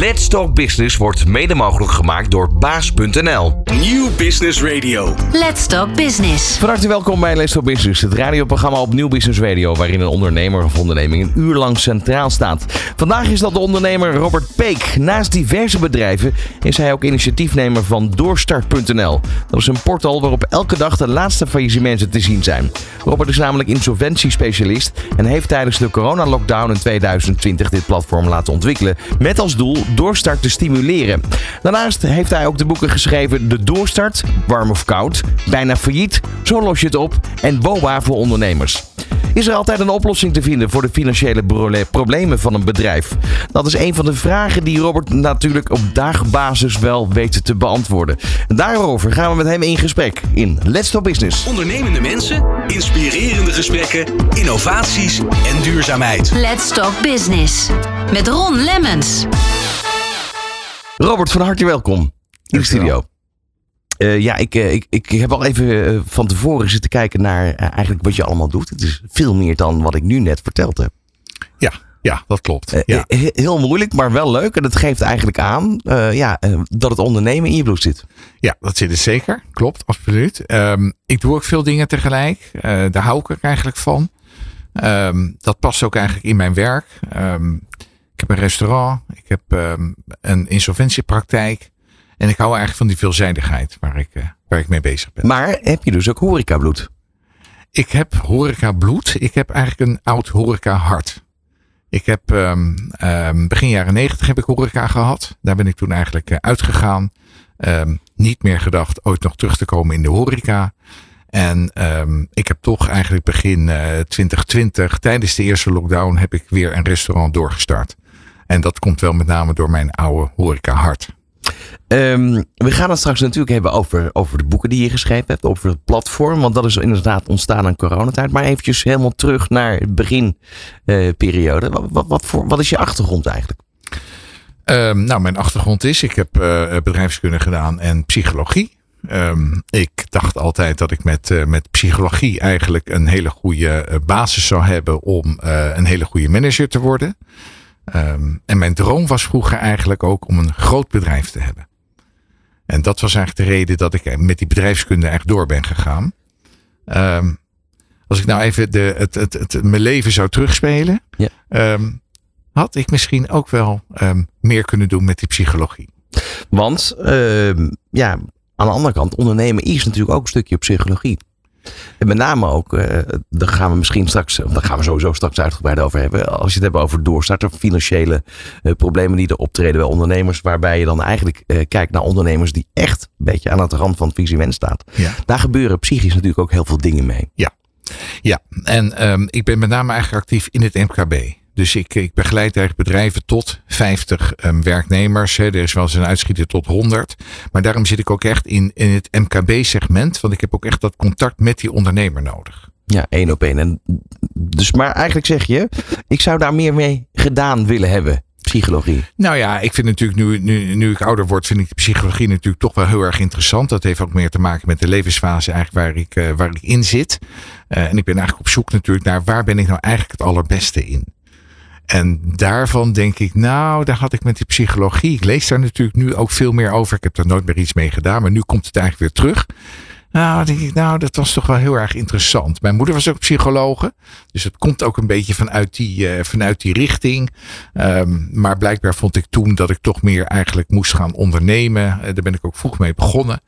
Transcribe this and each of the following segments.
Let's Talk Business wordt mede mogelijk gemaakt door baas.nl. Nieuw Business Radio. Let's Talk Business. Van harte welkom bij Let's Talk Business, het radioprogramma op Nieuw Business Radio, waarin een ondernemer of onderneming een uur lang centraal staat. Vandaag is dat de ondernemer Robert Peek. Naast diverse bedrijven is hij ook initiatiefnemer van Doorstart.nl. Dat is een portal waarop elke dag de laatste faillissementen te zien zijn. Robert is namelijk insolventiespecialist en heeft tijdens de coronalockdown in 2020 dit platform laten ontwikkelen met als doel doorstart te stimuleren. Daarnaast heeft hij ook de boeken geschreven De Doorstart, Warm of Koud, Bijna Failliet, Zo los je het op en BOA voor ondernemers. Is er altijd een oplossing te vinden voor de financiële problemen van een bedrijf? Dat is een van de vragen die Robert natuurlijk op dagbasis wel weet te beantwoorden. En daarover gaan we met hem in gesprek in Let's Talk Business. Ondernemende mensen, inspirerende gesprekken, innovaties en duurzaamheid. Let's Talk Business. Met Ron Lemmens. Robert, van harte welkom in de studio. Eh, ja, ik, eh, ik, ik heb al even eh, van tevoren zitten kijken naar eigenlijk wat je allemaal doet. Het is veel meer dan wat ik nu net verteld heb. Ja, ja, dat klopt. Ja. he- heel moeilijk, maar wel leuk. En het geeft eigenlijk aan ja, dat het ondernemen in je bloed zit. ja, dat zit er zeker. Klopt, absoluut. Ehm, ik doe ook veel dingen tegelijk. Daar hou ik eigenlijk van. Ehm, dat past ook eigenlijk in mijn werk. Ehm, ik heb een restaurant. Ik heb ehm, een insolventiepraktijk. En ik hou eigenlijk van die veelzijdigheid waar ik, eh, waar ik mee bezig ben. Maar heb je dus ook horecabloed? Ik heb horeca bloed. Ik heb eigenlijk een oud horeca hart. Ik heb ehm, ehm, begin jaren negentig heb ik horeca gehad. Daar ben ik toen eigenlijk eh, uitgegaan. Niet meer gedacht ooit nog terug te komen in de horeca. En ik heb toch eigenlijk begin eh 2020, tijdens de eerste lockdown, heb ik weer een restaurant doorgestart. En dat komt wel met name door mijn oude horeca hart. Ehm, we gaan het straks natuurlijk hebben over, over de boeken die je geschreven hebt. Over het platform. Want dat is inderdaad ontstaan aan coronatijd. Maar eventjes helemaal terug naar de beginperiode. wat, wat, wat, voor, wat is je achtergrond eigenlijk? Ehm, nou, mijn achtergrond is, ik heb eh, bedrijfskunde gedaan en psychologie. Ehm, ik dacht altijd dat ik met, eh, met psychologie eigenlijk een hele goede eh, basis zou hebben om eh, een hele goede manager te worden. Ehm, en mijn droom was vroeger eigenlijk ook om een groot bedrijf te hebben. En dat was eigenlijk de reden dat ik met die bedrijfskunde echt door ben gegaan. Ehm, als ik nou even de, het, het, het, mijn leven zou terugspelen, Ja. ehm, had ik misschien ook wel meer kunnen doen met die psychologie. Want ja, aan de andere kant, ondernemen is natuurlijk ook een stukje psychologie. En met name ook, eh daar gaan we misschien straks, daar gaan we sowieso straks uitgebreid over hebben. Als je het hebt over doorstarten, financiële eh, problemen die er optreden bij ondernemers. Waarbij je dan eigenlijk eh, kijkt naar ondernemers die echt een beetje aan het rand van het visement staat. Ja. Daar gebeuren psychisch natuurlijk ook heel veel dingen mee. Ja, en ehm, ik ben met name eigenlijk actief in het MKB. Dus ik, ik begeleid eigenlijk bedrijven tot 50 ehm, werknemers. Hè. Er is wel eens een uitschieter tot 100. Maar daarom zit ik ook echt in, in het MKB-segment. Want ik heb ook echt dat contact met die ondernemer nodig. Ja, één op één. En dus, maar eigenlijk zeg je, ik zou daar meer mee gedaan willen hebben. Psychologie. Nou ja, ik vind natuurlijk nu, nu, nu ik ouder word, vind ik de psychologie natuurlijk toch wel heel erg interessant. Dat heeft ook meer te maken met de levensfase eigenlijk waar ik, eh, waar ik in zit. Eh, en ik ben eigenlijk op zoek natuurlijk naar waar ben ik nou eigenlijk het allerbeste in. En daarvan denk ik, nou, daar had ik met die psychologie. Ik lees daar natuurlijk nu ook veel meer over. Ik heb er nooit meer iets mee gedaan, maar nu komt het eigenlijk weer terug. Nou, ik, nou, dat was toch wel heel erg interessant. Mijn moeder was ook psychologe. Dus het komt ook een beetje vanuit die, eh, vanuit die richting. Ehm, maar blijkbaar vond ik toen dat ik toch meer eigenlijk moest gaan ondernemen. Eh, daar ben ik ook vroeg mee begonnen.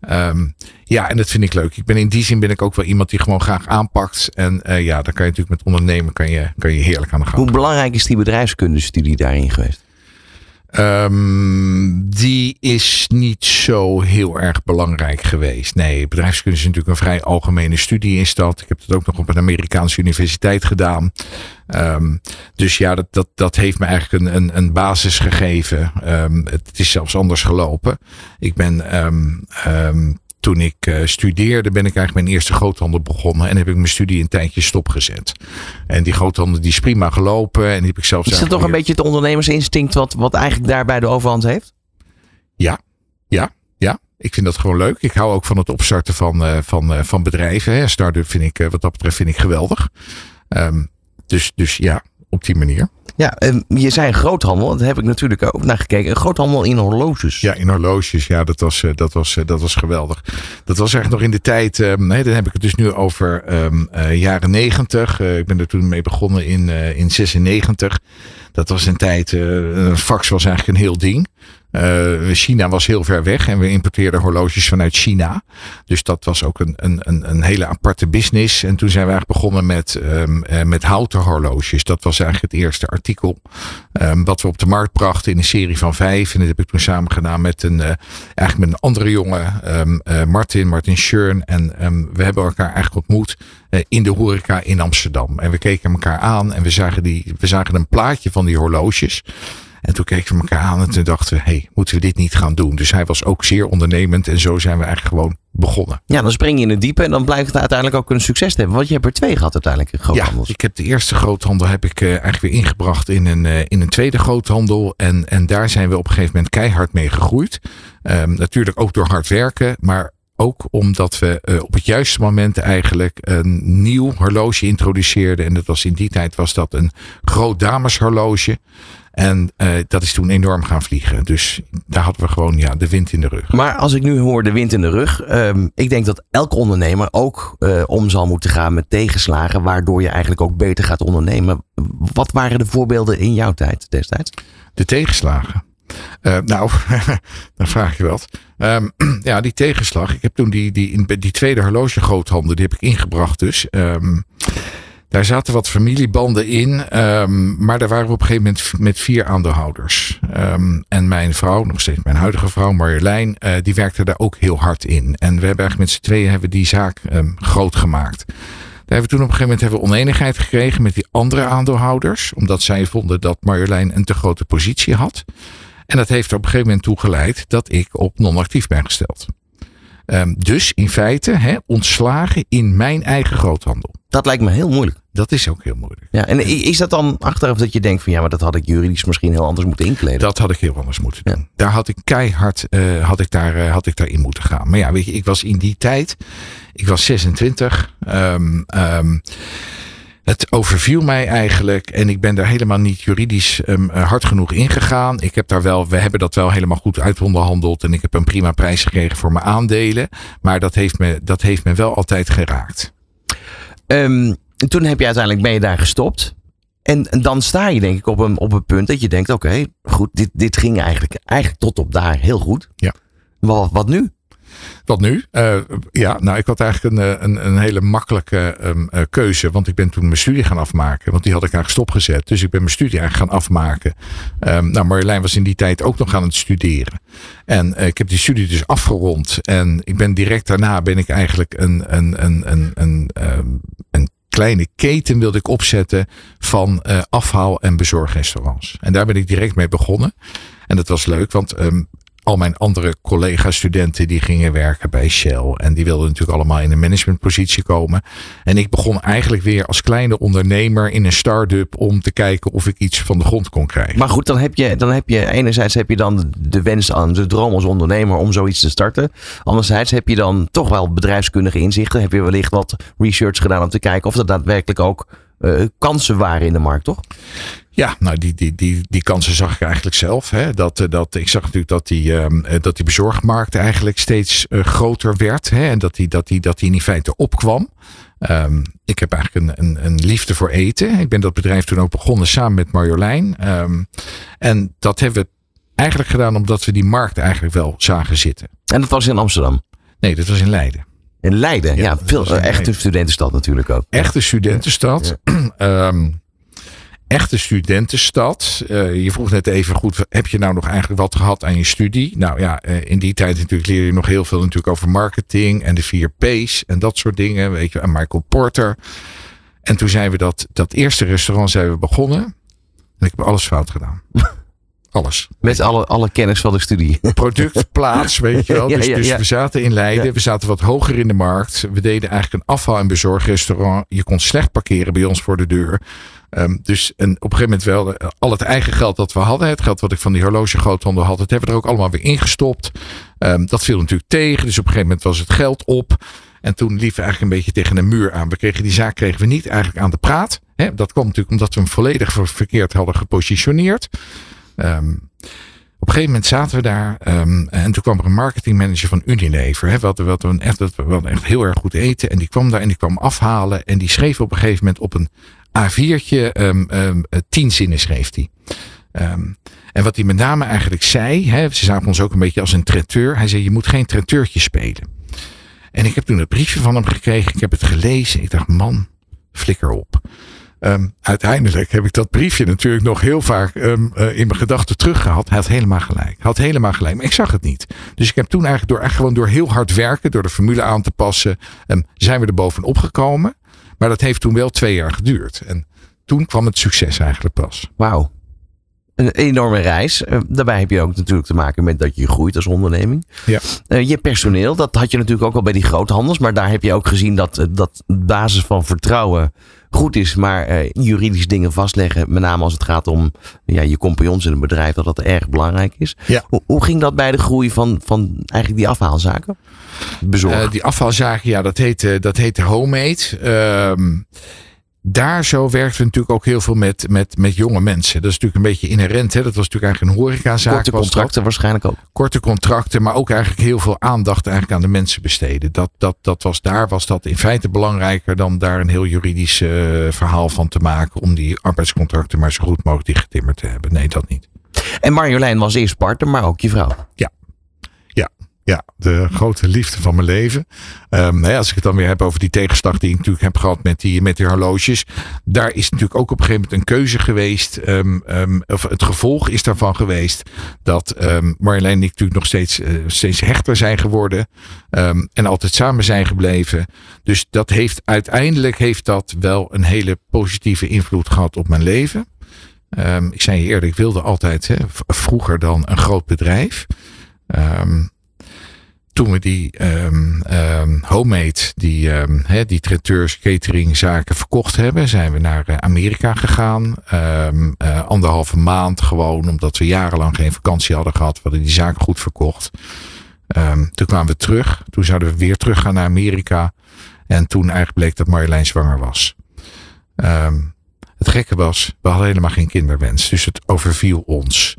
Ehm, ja, en dat vind ik leuk. Ik ben in die zin ben ik ook wel iemand die gewoon graag aanpakt. En eh, ja, dan kan je natuurlijk met ondernemen kan je, kan je heerlijk aan de gang. Hoe belangrijk is die bedrijfskundestudie daarin geweest? Ehm, die is niet zo heel erg belangrijk geweest. Nee, bedrijfskunde is natuurlijk een vrij algemene studie is dat. Ik heb dat ook nog op een Amerikaanse universiteit gedaan. Ehm, dus ja, dat, dat, dat heeft me eigenlijk een, een, een basis gegeven. Ehm, het is zelfs anders gelopen. Ik ben toen ik eh, studeerde, ben ik eigenlijk mijn eerste groothandel begonnen. En heb ik mijn studie een tijdje stopgezet. En die groothandel die is prima gelopen. En die heb ik zelfs Is dat toch een beetje het ondernemersinstinct wat, wat eigenlijk daarbij de overhand heeft? Ja, ja, ja. Ik vind dat gewoon leuk. Ik hou ook van het opstarten van, eh, van, eh, van bedrijven. Hè. Start-up vind ik, wat dat betreft, vind ik geweldig. Ehm, dus, dus ja, op die manier. Ja, en je zei groothandel, daar heb ik natuurlijk ook naar gekeken. Een groothandel in horloges. Ja, in horloges. Ja, dat was, eh, dat was, eh, dat was geweldig. Dat was echt nog in de tijd. Um, nee, dan heb ik het dus nu over um, uh, jaren negentig. Uh, ik ben er toen mee begonnen in, uh, in 96. Dat was een tijd. een fax was eigenlijk een heel ding. Uh, China was heel ver weg en we importeerden horloges vanuit China. Dus dat was ook een, een, een hele aparte business. En toen zijn we eigenlijk begonnen met, um, uh, met houten horloges. Dat was eigenlijk het eerste artikel um, wat we op de markt brachten in een serie van vijf. En dat heb ik toen samen gedaan met een, uh, eigenlijk met een andere jongen, um, Martin, Martin Schurn. En we hebben elkaar eigenlijk ontmoet in de horeca in Amsterdam. En we keken elkaar aan en we zagen, die, we zagen een plaatje van die horloges. En toen keken we elkaar aan en toen dachten we, hey, moeten we dit niet gaan doen? Dus hij was ook zeer ondernemend en zo zijn we eigenlijk gewoon begonnen. Ja, dan spring je in het diepe en dan blijkt het uiteindelijk ook een succes te hebben. Want je hebt er twee gehad uiteindelijk in groothandels. Ja, ik heb de eerste groothandel heb ik uh, eigenlijk weer ingebracht in een, uh, in een tweede groothandel. En, en daar zijn we op een gegeven moment keihard mee gegroeid. Um, natuurlijk ook door hard werken, maar ook omdat we uh, op het juiste moment eigenlijk een nieuw horloge introduceerden. En dat was in die tijd was dat een groot dameshorloge. En uh, dat is toen enorm gaan vliegen. Dus daar hadden we gewoon ja, de wind in de rug. Maar als ik nu hoor de wind in de rug. Um, ik denk dat elk ondernemer ook uh, om zal moeten gaan met tegenslagen. Waardoor je eigenlijk ook beter gaat ondernemen. Wat waren de voorbeelden in jouw tijd destijds? De tegenslagen. Uh, nou, dan vraag je wat. Um, ja, die tegenslag. Ik heb toen die, die, die tweede horloge groothandel, die heb ik ingebracht dus. Um, daar zaten wat familiebanden in, um, maar daar waren we op een gegeven moment met vier aandeelhouders. Um, en mijn vrouw, nog steeds mijn huidige vrouw Marjolein, uh, die werkte daar ook heel hard in. En we hebben eigenlijk met z'n tweeën hebben die zaak um, groot gemaakt. Daar hebben we toen op een gegeven moment hebben we oneenigheid gekregen met die andere aandeelhouders, omdat zij vonden dat Marjolein een te grote positie had. En dat heeft er op een gegeven moment toe geleid dat ik op non-actief ben gesteld. Dus in feite ontslagen in mijn eigen groothandel. Dat lijkt me heel moeilijk. Dat is ook heel moeilijk. Ja, en is dat dan achteraf dat je denkt van ja, maar dat had ik juridisch misschien heel anders moeten inkleden? Dat had ik heel anders moeten doen. Ja. Daar had ik keihard uh, had ik daar, uh, had ik daarin moeten gaan. Maar ja, weet je, ik was in die tijd, ik was 26. Um, um, het overviel mij eigenlijk en ik ben daar helemaal niet juridisch um, hard genoeg ingegaan. Ik heb daar wel, we hebben dat wel helemaal goed uitonderhandeld en ik heb een prima prijs gekregen voor mijn aandelen. Maar dat heeft me, dat heeft me wel altijd geraakt. Um, toen heb je uiteindelijk ben je daar gestopt. En, en dan sta je denk ik op een, op een punt dat je denkt, oké, okay, goed, dit, dit ging eigenlijk, eigenlijk tot op daar heel goed. Ja. Wat, wat nu? Wat nu? Uh, ja, nou, ik had eigenlijk een, een, een hele makkelijke um, uh, keuze. Want ik ben toen mijn studie gaan afmaken. Want die had ik eigenlijk stopgezet. Dus ik ben mijn studie eigenlijk gaan afmaken. Um, nou, Marjolein was in die tijd ook nog aan het studeren. En uh, ik heb die studie dus afgerond. En ik ben direct daarna ben ik eigenlijk een, een, een, een, een, um, een kleine keten wilde ik opzetten van uh, afhaal- en bezorgrestaurants. En daar ben ik direct mee begonnen. En dat was leuk, want um, al mijn andere collega-studenten die gingen werken bij Shell. En die wilden natuurlijk allemaal in een managementpositie komen. En ik begon eigenlijk weer als kleine ondernemer in een start-up om te kijken of ik iets van de grond kon krijgen. Maar goed, dan heb je, dan heb je enerzijds heb je dan de wens aan, de droom als ondernemer om zoiets te starten. Anderzijds heb je dan toch wel bedrijfskundige inzichten. Heb je wellicht wat research gedaan om te kijken of dat daadwerkelijk ook uh, kansen waren in de markt, toch? Ja, nou die, die, die, die kansen zag ik eigenlijk zelf. Hè. Dat, dat, ik zag natuurlijk dat die, um, dat die bezorgmarkt eigenlijk steeds uh, groter werd. Hè. En dat die, dat, die, dat die in feite opkwam. Um, ik heb eigenlijk een, een, een, liefde voor eten. Ik ben dat bedrijf toen ook begonnen samen met Marjolein. Um, en dat hebben we eigenlijk gedaan omdat we die markt eigenlijk wel zagen zitten. En dat was in Amsterdam? Nee, dat was in Leiden. In Leiden, ja, ja veel, echte studentenstad natuurlijk ook. Echte studentenstad. Ja. um, echte studentenstad. Uh, je vroeg net even goed, heb je nou nog eigenlijk wat gehad aan je studie? Nou ja, uh, in die tijd natuurlijk leer je nog heel veel natuurlijk over marketing en de vier P's en dat soort dingen. Weet je, en Michael Porter. En toen zijn we dat, dat eerste restaurant zijn we begonnen. En ik heb alles fout gedaan. Alles. Met alle, alle kennis van de studie. Product, plaats, weet je wel. Dus, ja, ja, ja. dus we zaten in Leiden. We zaten wat hoger in de markt. We deden eigenlijk een afval- en bezorgrestaurant. Je kon slecht parkeren bij ons voor de deur. Um, dus en op een gegeven moment wel al het eigen geld dat we hadden. Het geld wat ik van die horloge groothandel had. Dat hebben we er ook allemaal weer ingestopt. Um, dat viel natuurlijk tegen. Dus op een gegeven moment was het geld op. En toen liepen we eigenlijk een beetje tegen een muur aan. We kregen die zaak kregen we niet eigenlijk aan de praat. Dat kwam natuurlijk omdat we hem volledig ver- verkeerd hadden gepositioneerd. Ehm, op een gegeven moment zaten we daar ehm, en toen kwam er een marketingmanager van Unilever. Hè, we, hadden, we, hadden echt, we hadden echt heel erg goed eten. En die kwam daar en die kwam afhalen. En die schreef op een gegeven moment op een A4'tje ehm, ehm, eh, tien zinnen schreef hij. Ehm, en wat hij met name eigenlijk zei, hè, ze zagen ons ook een beetje als een traiteur. Hij zei, je moet geen traiteurtje spelen. En ik heb toen het briefje van hem gekregen. Ik heb het gelezen. Ik dacht, man, flikker op. Uiteindelijk heb ik dat briefje natuurlijk nog heel vaak eh, in mijn gedachten teruggehad. Hij had helemaal gelijk. Had helemaal gelijk. Maar ik zag het niet. Dus ik heb toen eigenlijk door, echt gewoon door heel hard werken, door de formule aan te passen, zijn we er bovenop gekomen. Maar dat heeft toen wel twee jaar geduurd. En toen kwam het succes eigenlijk pas. Wauw. Een enorme reis. Eh, daarbij heb je ook natuurlijk te maken met dat je groeit als onderneming. Ja. Eh, je personeel, dat had je natuurlijk ook al bij die groothandels. Maar daar heb je ook gezien dat, eh, dat basis van vertrouwen goed is. Maar eh, juridisch dingen vastleggen, met name als het gaat om ja, je compagnons in een bedrijf, dat dat erg belangrijk is. Ja. Hoe, hoe ging dat bij de groei van, van eigenlijk die afhaalzaken? Bezorgen. Eh, die afvalzaken, ja, dat heette, dat heette Homemade. Ehm, daar zo werkten we natuurlijk ook heel veel met, met, met jonge mensen. Dat is natuurlijk een beetje inherent. Hè? Dat was natuurlijk eigenlijk een horecazaak. Korte contracten waarschijnlijk ook. korte contracten, maar ook eigenlijk heel veel aandacht eigenlijk aan de mensen besteden. Dat, dat, dat was daar was dat in feite belangrijker dan daar een heel juridisch eh, verhaal van te maken om die arbeidscontracten maar zo goed mogelijk dichtgetimmerd te hebben. Nee, dat niet. En Marjolein was eerst partner, maar ook je vrouw. Ja, de grote liefde van mijn leven. Ehm, nou ja, als ik het dan weer heb over die tegenslag die ik natuurlijk heb gehad met die, met die horloges. Daar is natuurlijk ook op een gegeven moment een keuze geweest. ehm, ehm, of het gevolg is daarvan geweest dat Marjolein en ik natuurlijk nog steeds, eh, steeds hechter zijn geworden. en altijd samen zijn gebleven. Dus dat heeft uiteindelijk heeft dat wel een hele positieve invloed gehad op mijn leven. Ik zei je eerder, ik wilde altijd hè, vroeger dan een groot bedrijf. Ehm, toen we die ehm ehm, homemade, die, ehm hè, die traiteurs, cateringzaken verkocht hebben, zijn we naar eh, Amerika gegaan. Eh, anderhalve maand gewoon, omdat we jarenlang geen vakantie hadden gehad. We hadden die zaak goed verkocht. Toen kwamen we terug. Toen zouden we weer teruggaan naar Amerika. En toen eigenlijk bleek dat Marjolein zwanger was. Het gekke was, we hadden helemaal geen kinderwens. Dus het overviel ons.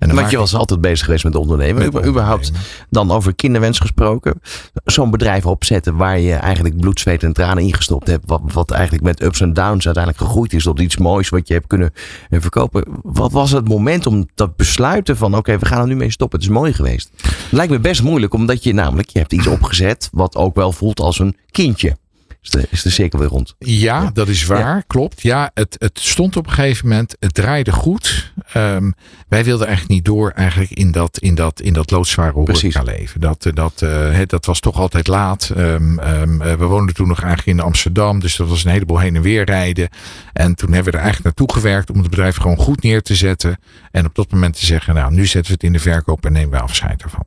En Want je was altijd bezig geweest met ondernemen. Met überhaupt ondernemen. dan over kinderwens gesproken. Zo'n bedrijf opzetten waar je eigenlijk bloed, zweet en tranen ingestopt hebt. Wat, wat eigenlijk met ups en downs uiteindelijk gegroeid is tot iets moois wat je hebt kunnen eh, verkopen. Wat was het moment om dat besluiten van oké, we gaan er nu mee stoppen. Het is mooi geweest. Het lijkt me best moeilijk omdat je namelijk, je hebt iets opgezet wat ook wel voelt als een kindje. Is de, is de cirkel weer rond. Ja, dat is waar, klopt. Ja, het, het stond op een gegeven moment, het draaide goed. Ehm, wij wilden eigenlijk niet door eigenlijk in dat, in dat, in dat loodzware horeca leven. Dat, eh, dat, eh, dat was toch altijd laat. Ehm, ehm, eh, we woonden toen nog eigenlijk in Amsterdam, dus dat was een heleboel heen en weer rijden. En toen hebben we er eigenlijk naartoe gewerkt om het bedrijf gewoon goed neer te zetten. En op dat moment te zeggen, nou, nu zetten we het in de verkoop en nemen we afscheid ervan.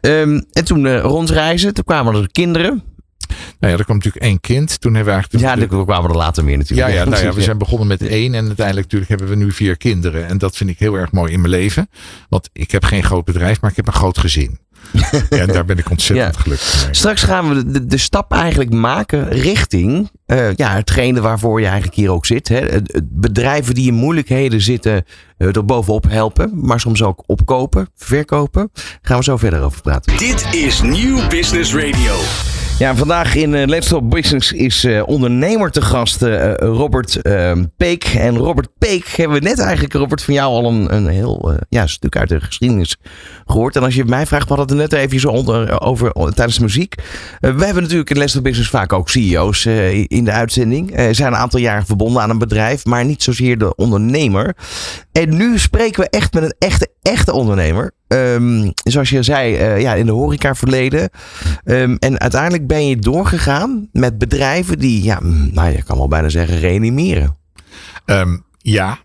Ehm, en toen eh, rondreizen, toen kwamen er kinderen. Nou ja, er kwam natuurlijk één kind. Toen hebben we eigenlijk... Ja, de- er kwamen er later meer natuurlijk. ja, nou ja, we precies, zijn begonnen met één en uiteindelijk natuurlijk hebben we nu vier kinderen. En dat vind ik heel erg mooi in mijn leven. Want ik heb geen groot bedrijf, maar ik heb een groot gezin. ja, en daar ben ik ontzettend Ja. gelukkig mee. Straks gaan we de, de stap eigenlijk maken richting eh, ja, hetgene waarvoor je eigenlijk hier ook zit. Hè. Bedrijven die in moeilijkheden zitten, eh, er bovenop helpen, maar soms ook opkopen, verkopen. Gaan we zo verder over praten. Dit is Nieuw Business Radio. Ja, vandaag in eh, Let's Talk Business is eh, ondernemer te gast eh, Robert eh, Peek. En Robert Peek hebben we net eigenlijk, Robert, van jou al een, een heel ja, stuk uit de geschiedenis gehoord. En als je mij vraagt, we hadden het net even zo onder, over tijdens de muziek. We hebben natuurlijk in Let's Talk Business vaak ook CEO's in de uitzending. Zijn een aantal jaren verbonden aan een bedrijf, maar niet zozeer de ondernemer. En nu spreken we echt met een echte, echte ondernemer. Ehm, zoals je zei, eh, ja, in de horeca verleden. Ehm, en uiteindelijk ben je doorgegaan met bedrijven die, ja, mm, nou je kan wel bijna zeggen, reanimeren. Ehm, ja,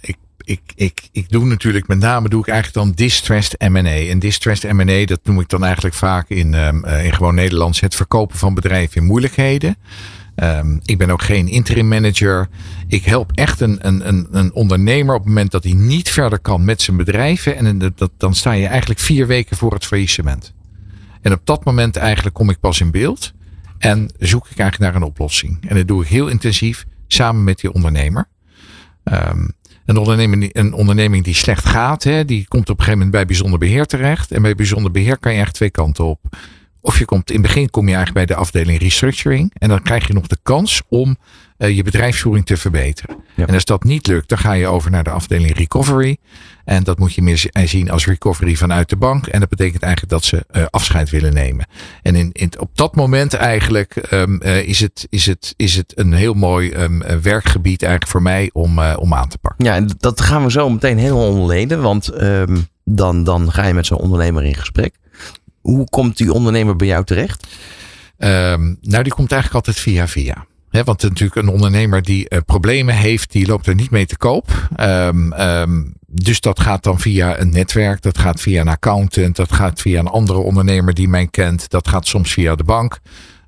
ik, ik, ik, ik doe natuurlijk met name doe ik eigenlijk dan distressed M&A. En distressed M&A, dat noem ik dan eigenlijk vaak in, eh, in gewoon Nederlands het verkopen van bedrijven in moeilijkheden. Ehm, ik ben ook geen interim manager. Ik help echt een, een, een, ondernemer op het moment dat hij niet verder kan met zijn bedrijven. En dan sta je eigenlijk vier weken voor het faillissement. En op dat moment eigenlijk kom ik pas in beeld. En zoek ik eigenlijk naar een oplossing. En dat doe ik heel intensief samen met die ondernemer. Ehm, een, onderneming, een onderneming die slecht gaat, hè, die komt op een gegeven moment bij bijzonder beheer terecht. En bij bijzonder beheer kan je eigenlijk twee kanten op. Of je komt in het begin kom je eigenlijk bij de afdeling restructuring. En dan krijg je nog de kans om uh, je bedrijfsvoering te verbeteren. Ja. En als dat niet lukt, dan ga je over naar de afdeling recovery. En dat moet je meer zien als recovery vanuit de bank. En dat betekent eigenlijk dat ze uh, afscheid willen nemen. En in, in, op dat moment eigenlijk um, uh, is, het, is, het, is het een heel mooi um, werkgebied eigenlijk voor mij om, om aan te pakken. Ja, en dat gaan we zo meteen helemaal ontleden. Want um, dan, dan ga je met zo'n ondernemer in gesprek. Hoe komt die ondernemer bij jou terecht? Um, nou, die komt eigenlijk altijd via via. He, want natuurlijk een ondernemer die uh, problemen heeft, die loopt er niet mee te koop. Um, um, dus dat gaat dan via een netwerk, dat gaat via een accountant, dat gaat via een andere ondernemer die mij kent, dat gaat soms via de bank.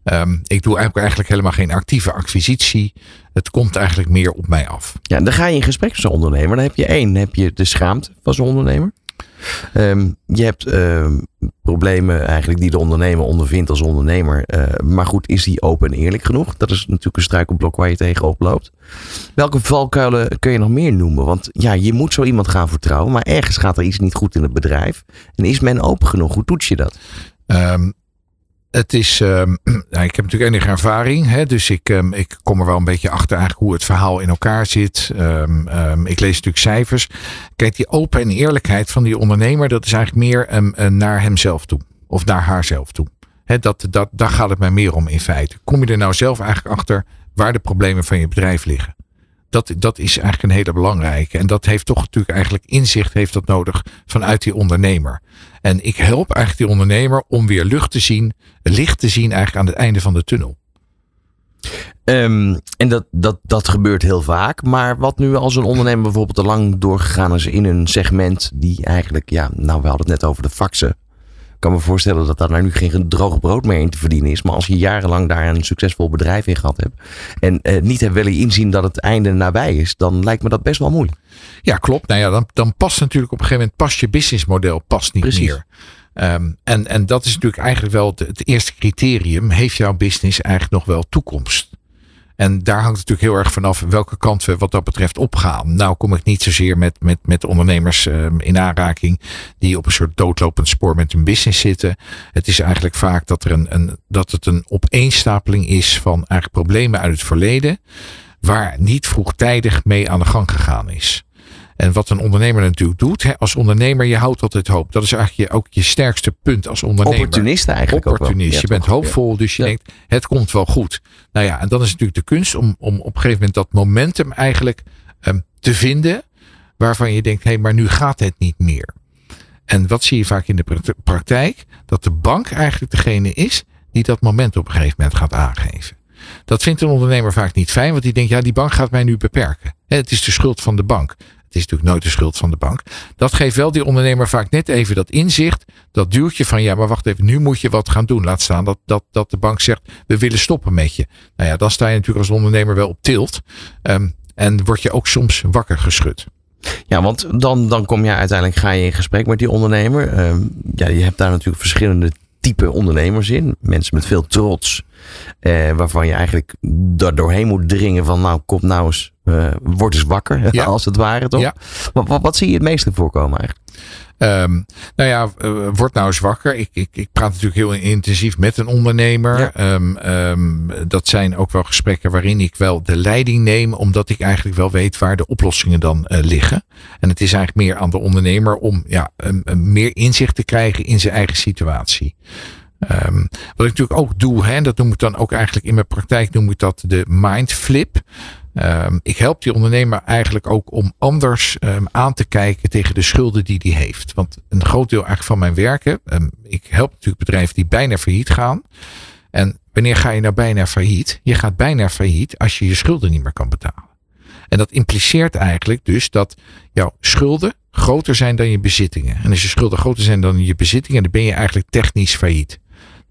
Um, ik doe eigenlijk, eigenlijk helemaal geen actieve acquisitie. Het komt eigenlijk meer op mij af. Ja, dan ga je in gesprek met zo'n ondernemer. Dan heb je één, heb je de schaamte van zo'n ondernemer. Um, je hebt um, problemen eigenlijk die de ondernemer ondervindt als ondernemer. Uh, maar goed, is die open en eerlijk genoeg? Dat is natuurlijk een struikelblok waar je tegenop loopt. Welke valkuilen kun je nog meer noemen? Want ja, je moet zo iemand gaan vertrouwen, maar ergens gaat er iets niet goed in het bedrijf. En is men open genoeg? Hoe toets je dat? Um, het is, nou, ik heb natuurlijk enige ervaring, hè, dus ik, um, ik kom er wel een beetje achter eigenlijk hoe het verhaal in elkaar zit. Um, ik lees natuurlijk cijfers. Kijk, die open en eerlijkheid van die ondernemer, dat is eigenlijk meer naar hemzelf toe of naar haarzelf toe. Dat, dat, daar gaat het mij meer om in feite. Kom je er nou zelf eigenlijk achter waar de problemen van je bedrijf liggen? Dat, dat is eigenlijk een hele belangrijke. En dat heeft toch natuurlijk eigenlijk inzicht heeft dat nodig vanuit die ondernemer. En ik help eigenlijk die ondernemer om weer lucht te zien, licht te zien eigenlijk aan het einde van de tunnel. Um, en dat, dat, dat gebeurt heel vaak. Maar wat nu als een ondernemer bijvoorbeeld te lang doorgegaan is in een segment die eigenlijk, ja, nou we hadden het net over de faxen kan me voorstellen dat daar nou nu geen droog brood meer in te verdienen is. Maar als je jarenlang daar een succesvol bedrijf in gehad hebt. En eh, niet hebt willen inzien dat het einde nabij is. Dan lijkt me dat best wel moeilijk. Ja, klopt. Nou ja, dan, dan past natuurlijk op een gegeven moment past je businessmodel past niet Precies. meer. Um, en, en dat is natuurlijk eigenlijk wel het, het eerste criterium. Heeft jouw business eigenlijk nog wel toekomst? En daar hangt het natuurlijk heel erg vanaf welke kant we wat dat betreft opgaan. Nou kom ik niet zozeer met, met, met ondernemers um, in aanraking die op een soort doodlopend spoor met hun business zitten. Het is eigenlijk vaak dat, er een, een, dat het een opeenstapeling is van eigenlijk problemen uit het verleden. Waar niet vroegtijdig mee aan de gang gegaan is. En wat een ondernemer natuurlijk doet, hè, als ondernemer, je houdt altijd hoop. Dat is eigenlijk je, ook je sterkste punt als ondernemer. Opportunist eigenlijk. Opportunist. je bent hoopvol, dus je ja. denkt, het komt wel goed. Nou ja, en dan is natuurlijk de kunst om, om op een gegeven moment dat momentum eigenlijk um, te vinden. Waarvan je denkt, hé, hey, maar nu gaat het niet meer. En wat zie je vaak in de praktijk? Dat de bank eigenlijk degene is die dat moment op een gegeven moment gaat aangeven. Dat vindt een ondernemer vaak niet fijn, want die denkt, ja, die bank gaat mij nu beperken. Het is de schuld van de bank. Is natuurlijk nooit de schuld van de bank. Dat geeft wel die ondernemer vaak net even dat inzicht. Dat duwtje van ja, maar wacht even, nu moet je wat gaan doen. Laat staan dat, dat, dat de bank zegt, we willen stoppen met je. Nou ja, dan sta je natuurlijk als ondernemer wel op tilt. Um, en word je ook soms wakker geschud. Ja, want dan, dan kom je uiteindelijk, ga je in gesprek met die ondernemer. Um, ja, je hebt daar natuurlijk verschillende type ondernemers in. Mensen met veel trots. Eh, waarvan je eigenlijk daar doorheen moet dringen van nou, kom nou eens, uh, word eens wakker. Ja. Als het ware toch? Ja. Wat, wat, wat, zie je het meeste voorkomen eigenlijk? Um, nou ja, uh, word nou eens wakker. Ik, ik, ik praat natuurlijk heel intensief met een ondernemer. Ja. Um, um, dat zijn ook wel gesprekken waarin ik wel de leiding neem, omdat ik eigenlijk wel weet waar de oplossingen dan uh, liggen. En het is eigenlijk meer aan de ondernemer om ja, meer inzicht te krijgen in zijn eigen situatie. Um, wat ik natuurlijk ook doe, hè, en dat noem ik dan ook eigenlijk in mijn praktijk, noem ik dat de mindflip. Um, ik help die ondernemer eigenlijk ook om anders um, aan te kijken tegen de schulden die die heeft. Want een groot deel eigenlijk van mijn werken, ik help natuurlijk bedrijven die bijna failliet gaan. En wanneer ga je nou bijna failliet? Je gaat bijna failliet als je je schulden niet meer kan betalen. En dat impliceert eigenlijk dus dat jouw schulden groter zijn dan je bezittingen. En als je schulden groter zijn dan je bezittingen, dan ben je eigenlijk technisch failliet.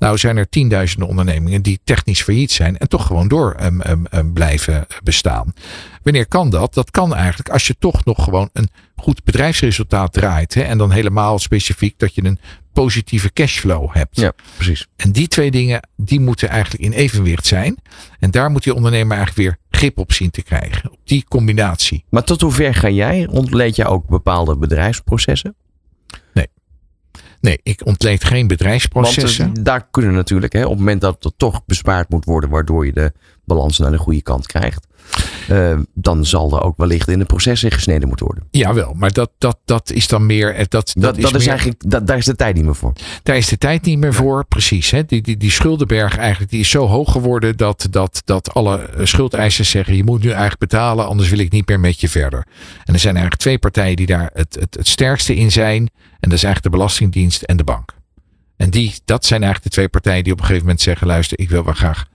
Nou zijn er tienduizenden ondernemingen die technisch failliet zijn en toch gewoon door um, um, um, blijven bestaan. Wanneer kan dat? Dat kan eigenlijk als je toch nog gewoon een goed bedrijfsresultaat draait. Hè, en dan helemaal specifiek dat je een positieve cashflow hebt. Ja, precies. En die twee dingen, die moeten eigenlijk in evenwicht zijn. En daar moet die ondernemer eigenlijk weer grip op zien te krijgen. Op die combinatie. Maar tot hoever ga jij? Ontleed je ook bepaalde bedrijfsprocessen? Nee. Ik ontleed geen bedrijfsprocessen. Uh, daar kunnen natuurlijk, hè, op het moment dat er toch bespaard moet worden, waardoor je de balans naar de goede kant krijgt. Uh, dan zal er ook wellicht in de processen gesneden moeten worden. Jawel, maar dat, dat, dat is dan meer. Dat, dat, dat, dat is, meer, eigenlijk, dat, daar is de tijd niet meer voor. Daar is de tijd niet meer voor, precies. Hè? Die, die, die schuldenberg eigenlijk die is zo hoog geworden dat, dat, dat alle schuldeisers zeggen: je moet nu eigenlijk betalen, anders wil ik niet meer met je verder. En er zijn eigenlijk twee partijen die daar het, het, het sterkste in zijn. En dat is eigenlijk de Belastingdienst en de bank. En die, dat zijn eigenlijk de twee partijen die op een gegeven moment zeggen: luister, ik wil wel graag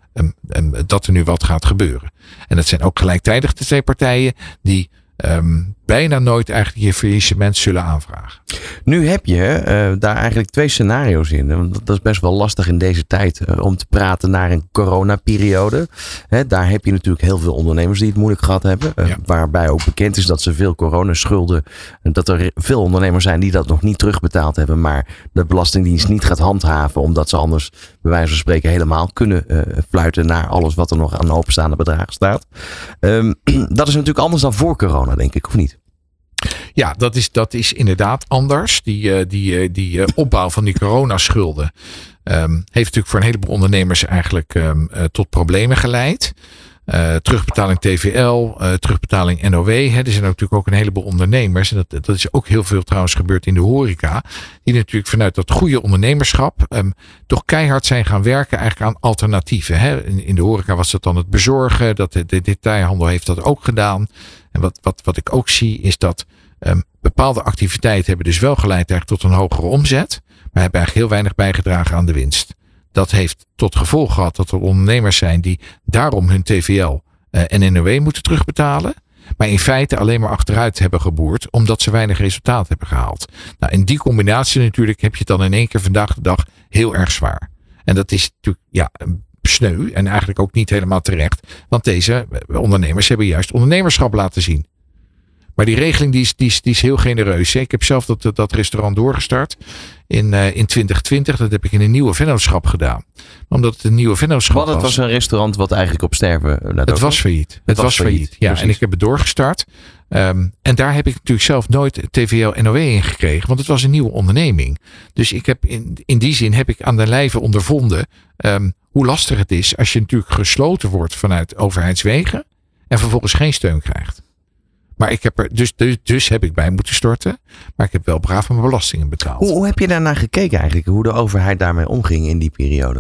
en dat er nu wat gaat gebeuren. En dat zijn ook gelijktijdig de twee partijen die um, bijna nooit eigenlijk je faillissement zullen aanvragen. Nu heb je uh, daar eigenlijk twee scenario's in. Want dat is best wel lastig in deze tijd uh, om te praten naar een coronaperiode. Hè, daar heb je natuurlijk heel veel ondernemers die het moeilijk gehad hebben. Uh, ja. Waarbij ook bekend is dat ze veel coronaschulden. Dat er veel ondernemers zijn die dat nog niet terugbetaald hebben. Maar de Belastingdienst niet gaat handhaven. Omdat ze anders bij wijze van spreken helemaal kunnen fluiten naar alles wat er nog aan openstaande bedragen staat. Um, dat is natuurlijk anders dan voor corona, denk ik, of niet? Ja, dat is, dat is inderdaad anders. Die, die, die opbouw van die coronaschulden um, heeft natuurlijk voor een heleboel ondernemers eigenlijk um, tot problemen geleid. Terugbetaling TVL, terugbetaling NOW. Hè. Er zijn natuurlijk ook een heleboel ondernemers. En dat, dat is ook heel veel trouwens gebeurd in de horeca. Die natuurlijk vanuit dat goede ondernemerschap um, toch keihard zijn gaan werken eigenlijk aan alternatieven. Hè. In, in de horeca was dat dan het bezorgen. Dat de, de detailhandel heeft dat ook gedaan. En wat, wat, wat ik ook zie is dat um, bepaalde activiteiten hebben dus wel geleid tot een hogere omzet. Maar hebben eigenlijk heel weinig bijgedragen aan de winst. Dat heeft tot gevolg gehad dat er ondernemers zijn die daarom hun TVL uh, en NOW moeten terugbetalen. Maar in feite alleen maar achteruit hebben geboerd omdat ze weinig resultaat hebben gehaald. Nou, in die combinatie natuurlijk heb je het dan in één keer vandaag de dag heel erg zwaar. En dat is natuurlijk ja, sneu en eigenlijk ook niet helemaal terecht. Want deze ondernemers hebben juist ondernemerschap laten zien. Maar die regeling die is, die is, die is heel genereus. Ik heb zelf dat, dat restaurant doorgestart in, uh, in 2020. Dat heb ik in een nieuwe vennootschap gedaan. Omdat het een nieuwe vennootschap was. het was een restaurant wat eigenlijk op sterven uh, Het was failliet. Het, het was, was failliet. failliet. Ja, Precies. en ik heb het doorgestart. Um, en daar heb ik natuurlijk zelf nooit TVL NOW in gekregen. Want het was een nieuwe onderneming. Dus ik heb in, in die zin heb ik aan de lijve ondervonden um, hoe lastig het is als je natuurlijk gesloten wordt vanuit overheidswegen. En vervolgens geen steun krijgt. Maar ik heb er, dus, dus, dus heb ik bij moeten storten. Maar ik heb wel braaf mijn belastingen betaald. Hoe, hoe heb je daarnaar gekeken eigenlijk? Hoe de overheid daarmee omging in die periode?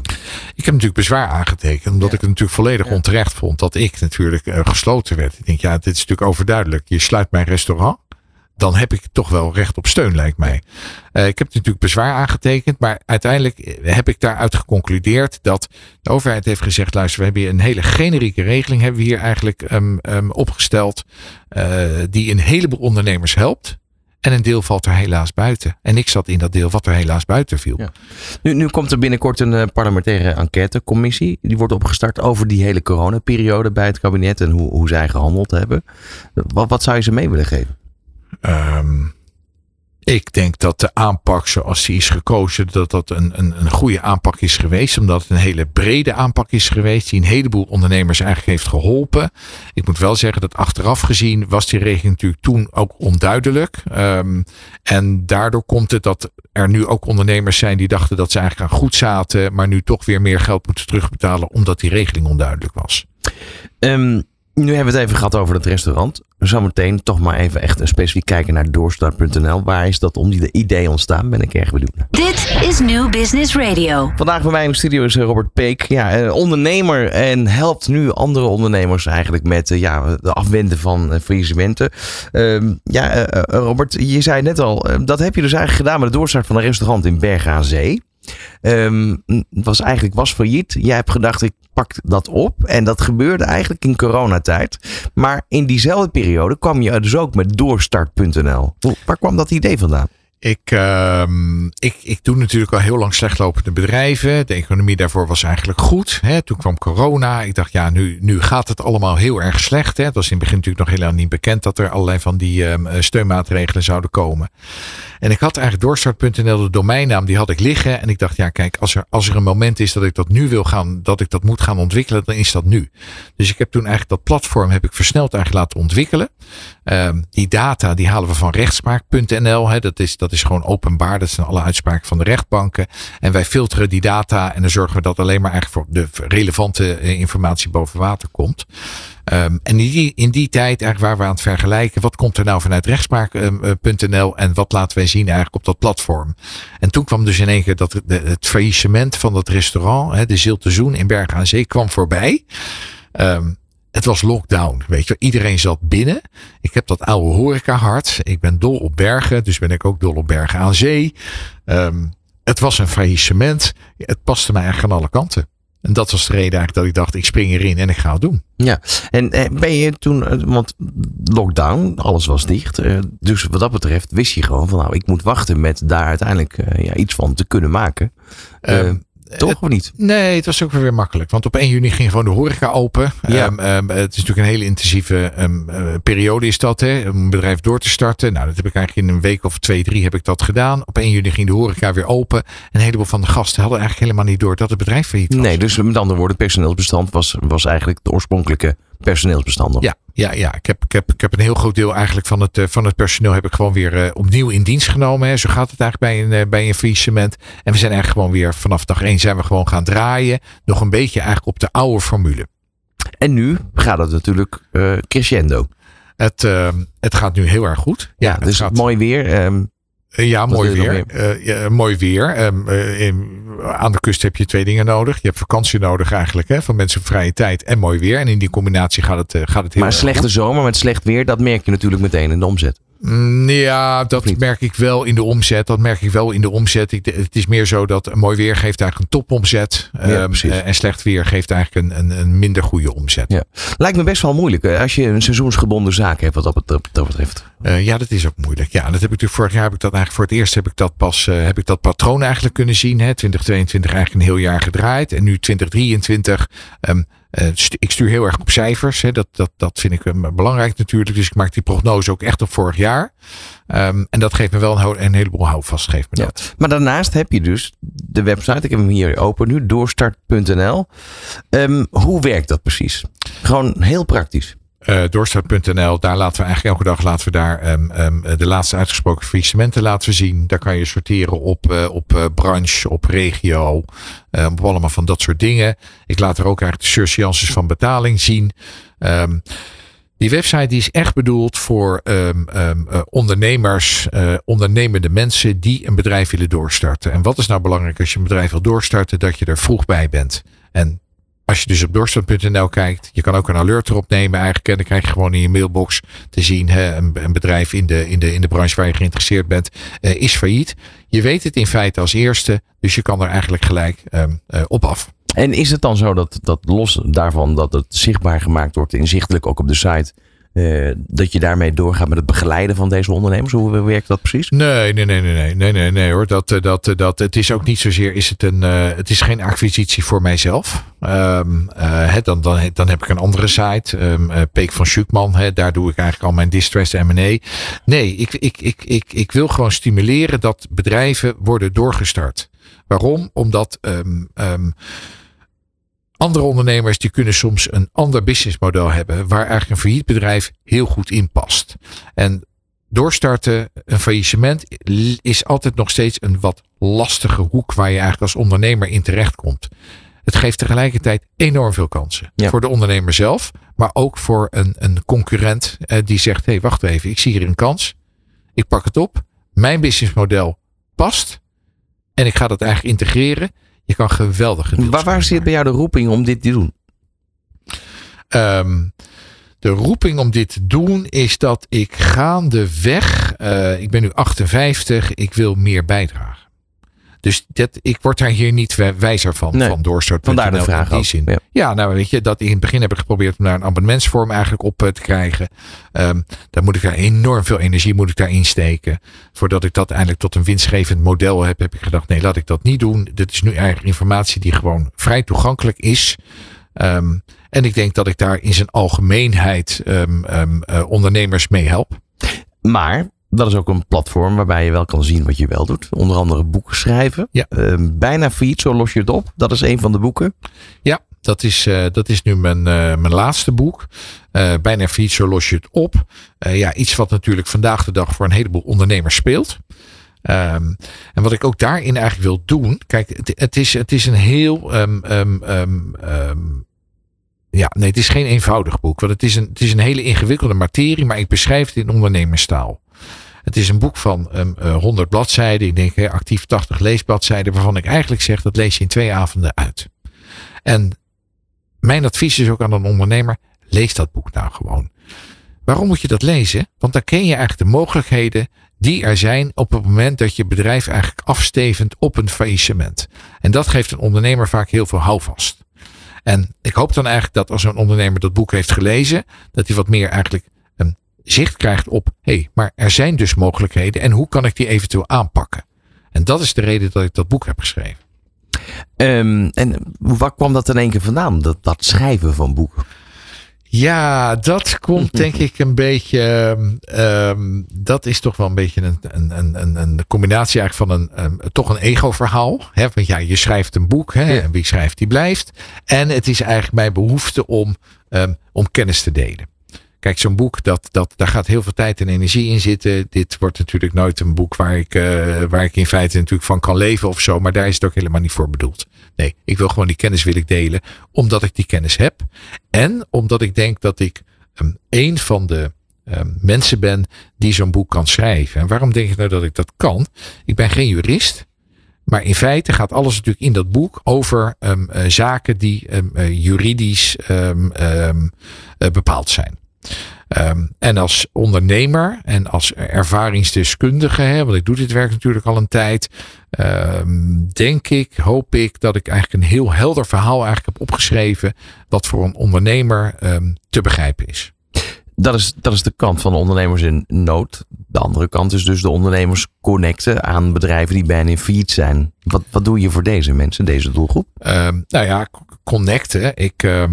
Ik heb natuurlijk bezwaar aangetekend. Omdat ja. ik het natuurlijk volledig ja. onterecht vond dat ik natuurlijk uh, gesloten werd. Ik denk, ja, dit is natuurlijk overduidelijk. Je sluit mijn restaurant dan heb ik toch wel recht op steun, lijkt mij. Uh, ik heb natuurlijk bezwaar aangetekend, maar uiteindelijk heb ik daaruit geconcludeerd dat de overheid heeft gezegd: luister, we hebben hier een hele generieke regeling hebben we hier eigenlijk um, um, opgesteld, uh, die een heleboel ondernemers helpt. En een deel valt er helaas buiten. En ik zat in dat deel wat er helaas buiten viel. Nu, nu komt er binnenkort een parlementaire enquêtecommissie. Die wordt opgestart over die hele coronaperiode bij het kabinet en hoe, hoe zij gehandeld hebben. Wat, wat zou je ze mee willen geven? Um, ik denk dat de aanpak zoals die is gekozen, dat dat een, een, een goede aanpak is geweest. Omdat het een hele brede aanpak is geweest. Die een heleboel ondernemers eigenlijk heeft geholpen. Ik moet wel zeggen dat achteraf gezien was die regeling natuurlijk toen ook onduidelijk. Um, en daardoor komt het dat er nu ook ondernemers zijn die dachten dat ze eigenlijk aan goed zaten. Maar nu toch weer meer geld moeten terugbetalen omdat die regeling onduidelijk was. Um, nu hebben we het even gehad over het restaurant. Zometeen toch maar even echt specifiek kijken naar doorstart.nl. Waar is dat om die idee ontstaan? Ben ik erg benieuwd naar. Dit is New Business Radio. Vandaag bij mij in de studio is Robert Peek. Ja, ondernemer en helpt nu andere ondernemers eigenlijk met ja, de afwenden van faillissementen. Uh, ja, uh, Robert, je zei net al, dat heb je dus eigenlijk gedaan met de doorstart van een restaurant in Bergen aan Zee. Um, was eigenlijk was failliet. Jij hebt gedacht, ik pak dat op. En dat gebeurde eigenlijk in coronatijd. Maar in diezelfde periode kwam je dus ook met doorstart.nl. Waar kwam dat idee vandaan? Ik, ehm, ik, ik doe natuurlijk al heel lang slechtlopende bedrijven. De economie daarvoor was eigenlijk goed. Hè. Toen kwam corona. Ik dacht, ja, nu, nu gaat het allemaal heel erg slecht. Hè. Het was in het begin natuurlijk nog helemaal niet bekend dat er allerlei van die um, steunmaatregelen zouden komen. En ik had eigenlijk doorstart.nl, de domeinnaam, die had ik liggen. En ik dacht, ja, kijk, als er, als er een moment is dat ik dat nu wil gaan, dat ik dat moet gaan ontwikkelen, dan is dat nu. Dus ik heb toen eigenlijk dat platform heb ik versneld eigenlijk laten ontwikkelen. Um, die data, die halen we van rechtspraak.nl. Dat is, dat is gewoon openbaar. Dat zijn alle uitspraken van de rechtbanken. En wij filteren die data en dan zorgen we dat alleen maar eigenlijk voor de relevante eh, informatie boven water komt. Um, en in die, in die tijd eigenlijk waar we aan het vergelijken, wat komt er nou vanuit rechtspraak.nl en wat laten wij zien eigenlijk op dat platform. En toen kwam dus in één keer dat het, faillissement van dat restaurant, de Zilte Zoen in Bergen aan Zee, kwam voorbij. Um, het was lockdown, weet je. Iedereen zat binnen. Ik heb dat oude horeca hart. Ik ben dol op bergen, dus ben ik ook dol op bergen aan zee. Um, het was een faillissement. Het paste mij eigenlijk aan alle kanten. En dat was de reden eigenlijk dat ik dacht, ik spring erin en ik ga het doen. Ja, en eh, ben je toen, eh, want lockdown, alles was dicht. Eh, dus wat dat betreft wist je gewoon van nou, ik moet wachten met daar uiteindelijk ja, iets van te kunnen maken. Um, toch het, of niet? Nee, het was ook weer makkelijk. Want op 1 juni ging gewoon de horeca open. Ja. Um, um, het is natuurlijk een hele intensieve um, uh, periode is dat. Hè, om een bedrijf door te starten. Nou, dat heb ik eigenlijk in een week of twee, drie heb ik dat gedaan. Op 1 juni ging de horeca weer open. Een heleboel van de gasten hadden eigenlijk helemaal niet door dat het bedrijf failliet was. Nee, dus met andere woorden, het personeelsbestand was, was eigenlijk de oorspronkelijke personeelsbestanden. Ja, ja, ja. Ik, heb, ik, heb, ik heb een heel groot deel eigenlijk van het, uh, van het personeel heb ik gewoon weer uh, opnieuw in dienst genomen. Hè. Zo gaat het eigenlijk bij een, uh, bij een faillissement. En we zijn eigenlijk gewoon weer vanaf dag één zijn we gewoon gaan draaien. Nog een beetje eigenlijk op de oude formule. En nu gaat het natuurlijk crescendo. Het, het gaat nu heel erg goed. Ja, ja dus gaat... mooi weer. Um, ja, mooi weer. Uh, ja, mooi weer. Um, uh, in, aan de kust heb je twee dingen nodig. Je hebt vakantie nodig eigenlijk, hè, van mensen vrije tijd en mooi weer. En in die combinatie gaat het, uh, gaat het heel Maar slechte goed. zomer met slecht weer, dat merk je natuurlijk meteen in de omzet. Ja, dat merk ik wel in de omzet. Dat merk ik wel in de omzet. Ik, het is meer zo dat mooi weer geeft eigenlijk een topomzet. Ja, um, en slecht weer geeft eigenlijk een, een, een minder goede omzet. Ja. Lijkt me best wel moeilijk als je een seizoensgebonden zaak hebt wat dat, dat betreft. Uh, ja, dat is ook moeilijk. Ja, dat heb ik natuurlijk vorig jaar heb ik dat eigenlijk voor het eerst heb ik dat pas uh, heb ik dat patroon eigenlijk kunnen zien. Hè. 2022 eigenlijk een heel jaar gedraaid. En nu 2023 um, uh, stu ik stuur heel erg op cijfers. Hè. Dat, dat, dat vind ik um, belangrijk natuurlijk. Dus ik maak die prognose ook echt op vorig jaar. Um, en dat geeft me wel een, een heleboel houvast. Geeft me ja. dat. Maar daarnaast heb je dus de website. Ik heb hem hier open nu. Doorstart.nl. Um, hoe werkt dat precies? Gewoon heel praktisch. Uh, doorstart.nl, daar laten we eigenlijk elke dag laten we daar um, um, de laatste uitgesproken faillissementen laten zien. Daar kan je sorteren op, uh, op branche, op regio, op allemaal van dat soort dingen. Ik laat er ook eigenlijk de surseances van betaling zien. Um, die website die is echt bedoeld voor ondernemers, ondernemende mensen die een bedrijf willen doorstarten. En wat is nou belangrijk als je een bedrijf wil doorstarten? Dat je er vroeg bij bent. En als je dus op doorstart.nl kijkt, je kan ook een alert erop nemen eigenlijk. En dan krijg je gewoon in je mailbox te zien, hè, een, een bedrijf in de, in, de, in de branche waar je geïnteresseerd bent, uh, is failliet. Je weet het in feite als eerste, dus je kan er eigenlijk gelijk um, uh, op af. En is het dan zo dat, dat los daarvan dat het zichtbaar gemaakt wordt, inzichtelijk ook op de site, uh, dat je daarmee doorgaat met het begeleiden van deze ondernemers? Hoe werkt dat precies? Nee, nee, nee, nee, nee, nee, nee, nee hoor. Dat, dat, dat, het is ook niet zozeer, is het een, het is geen acquisitie voor mijzelf. Uh, dan, dan, dan heb ik een andere site, uh, Peek van Schukman. Daar doe ik eigenlijk al mijn distress M&A. Nee, ik, ik, ik, ik, ik wil gewoon stimuleren dat bedrijven worden doorgestart. Waarom? Omdat um, andere ondernemers die kunnen soms een ander businessmodel hebben waar eigenlijk een failliet bedrijf heel goed in past. En doorstarten, een faillissement is altijd nog steeds een wat lastige hoek waar je eigenlijk als ondernemer in terecht komt. Het geeft tegelijkertijd enorm veel kansen. Ja. Voor de ondernemer zelf, maar ook voor een, een concurrent eh, die zegt: hé, hey, wacht even, ik zie hier een kans. Ik pak het op. Mijn businessmodel past. En ik ga dat eigenlijk integreren. Je kan geweldig. Waar, waar zit bij jou de roeping om dit te doen? Um, de roeping om dit te doen is dat ik gaandeweg, uh, ik ben nu 58, ik wil meer bijdragen. Dus dat, ik word daar hier niet wij- wijzer van, Nee, van doorstart. vandaar de vraag in die zin. ja. Ja. nou weet je, dat in het begin heb ik geprobeerd om daar een abonnementsvorm eigenlijk op eh, te krijgen. Ehm dan moet ik daar enorm veel energie moet ik daarin steken. Voordat ik dat eindelijk tot een winstgevend model heb, heb ik gedacht, nee, laat ik dat niet doen. Dit is nu eigenlijk informatie die gewoon vrij toegankelijk is. Ehm, en ik denk dat ik daar in zijn algemeenheid ehm, eh, ondernemers mee help. Maar dat is ook een platform waarbij je wel kan zien wat je wel doet. Onder andere boeken schrijven. Ja. Ehm, bijna failliet, zo los je het op. Dat is een van de boeken. Ja, dat is, eh, dat is nu mijn, eh, mijn laatste boek. Eh, bijna failliet, zo los je het op. Ja, iets wat natuurlijk vandaag de dag voor een heleboel ondernemers speelt. Ehm, en wat ik ook daarin eigenlijk wil doen. Kijk, het, het, is, het is een heel. ehm, ja, nee, het is geen eenvoudig boek. Want het is, een, het is een hele ingewikkelde materie. Maar ik beschrijf het in ondernemerstaal. Het is een boek van ehm, eh, 100 bladzijden. Ik denk actief 80 leesbladzijden. Waarvan ik eigenlijk zeg dat lees je in twee avonden uit. En mijn advies is ook aan een ondernemer: lees dat boek nou gewoon. Waarom moet je dat lezen? Want dan ken je eigenlijk de mogelijkheden die er zijn op het moment dat je bedrijf eigenlijk afstevend op een faillissement. En dat geeft een ondernemer vaak heel veel houvast. En ik hoop dan eigenlijk dat als een ondernemer dat boek heeft gelezen, dat hij wat meer eigenlijk een zicht krijgt op, hé, hey, maar er zijn dus mogelijkheden en hoe kan ik die eventueel aanpakken? En dat is de reden dat ik dat boek heb geschreven. Ehm, en waar kwam dat in één keer vandaan? Dat, dat schrijven van boeken. Ja, dat komt denk ik een beetje. ehm, ehm, dat is toch wel een beetje een, een, een, een, combinatie eigenlijk van een, toch een ego-verhaal. Hè? Want ja, je schrijft een boek hè, Ja. en wie schrijft die blijft. En het is eigenlijk mijn behoefte om, om kennis te delen. Kijk, zo'n boek, dat, dat, daar gaat heel veel tijd en energie in zitten. Dit wordt natuurlijk nooit een boek waar ik, eh, waar ik in feite natuurlijk van kan leven of zo. Maar daar is het ook helemaal niet voor bedoeld. Nee, ik wil gewoon die kennis wil ik delen. Omdat ik die kennis heb. En omdat ik denk dat ik um, een van de um, mensen ben die zo'n boek kan schrijven. En waarom denk ik nou dat ik dat kan? Ik ben geen jurist. Maar in feite gaat alles natuurlijk in dat boek over um, uh, zaken die uh, juridisch bepaald zijn. Um, en als ondernemer en als ervaringsdeskundige, hè, want ik doe dit werk natuurlijk al een tijd, um, denk ik, hoop ik dat ik eigenlijk een heel helder verhaal eigenlijk heb opgeschreven, wat voor een ondernemer um, te begrijpen is. Dat is, dat is de kant van de ondernemers in nood. De andere kant is dus de ondernemers connecten aan bedrijven die bijna in failliet zijn. Wat, wat doe je voor deze mensen, deze doelgroep? Um, nou ja, connecten. Ik, uh,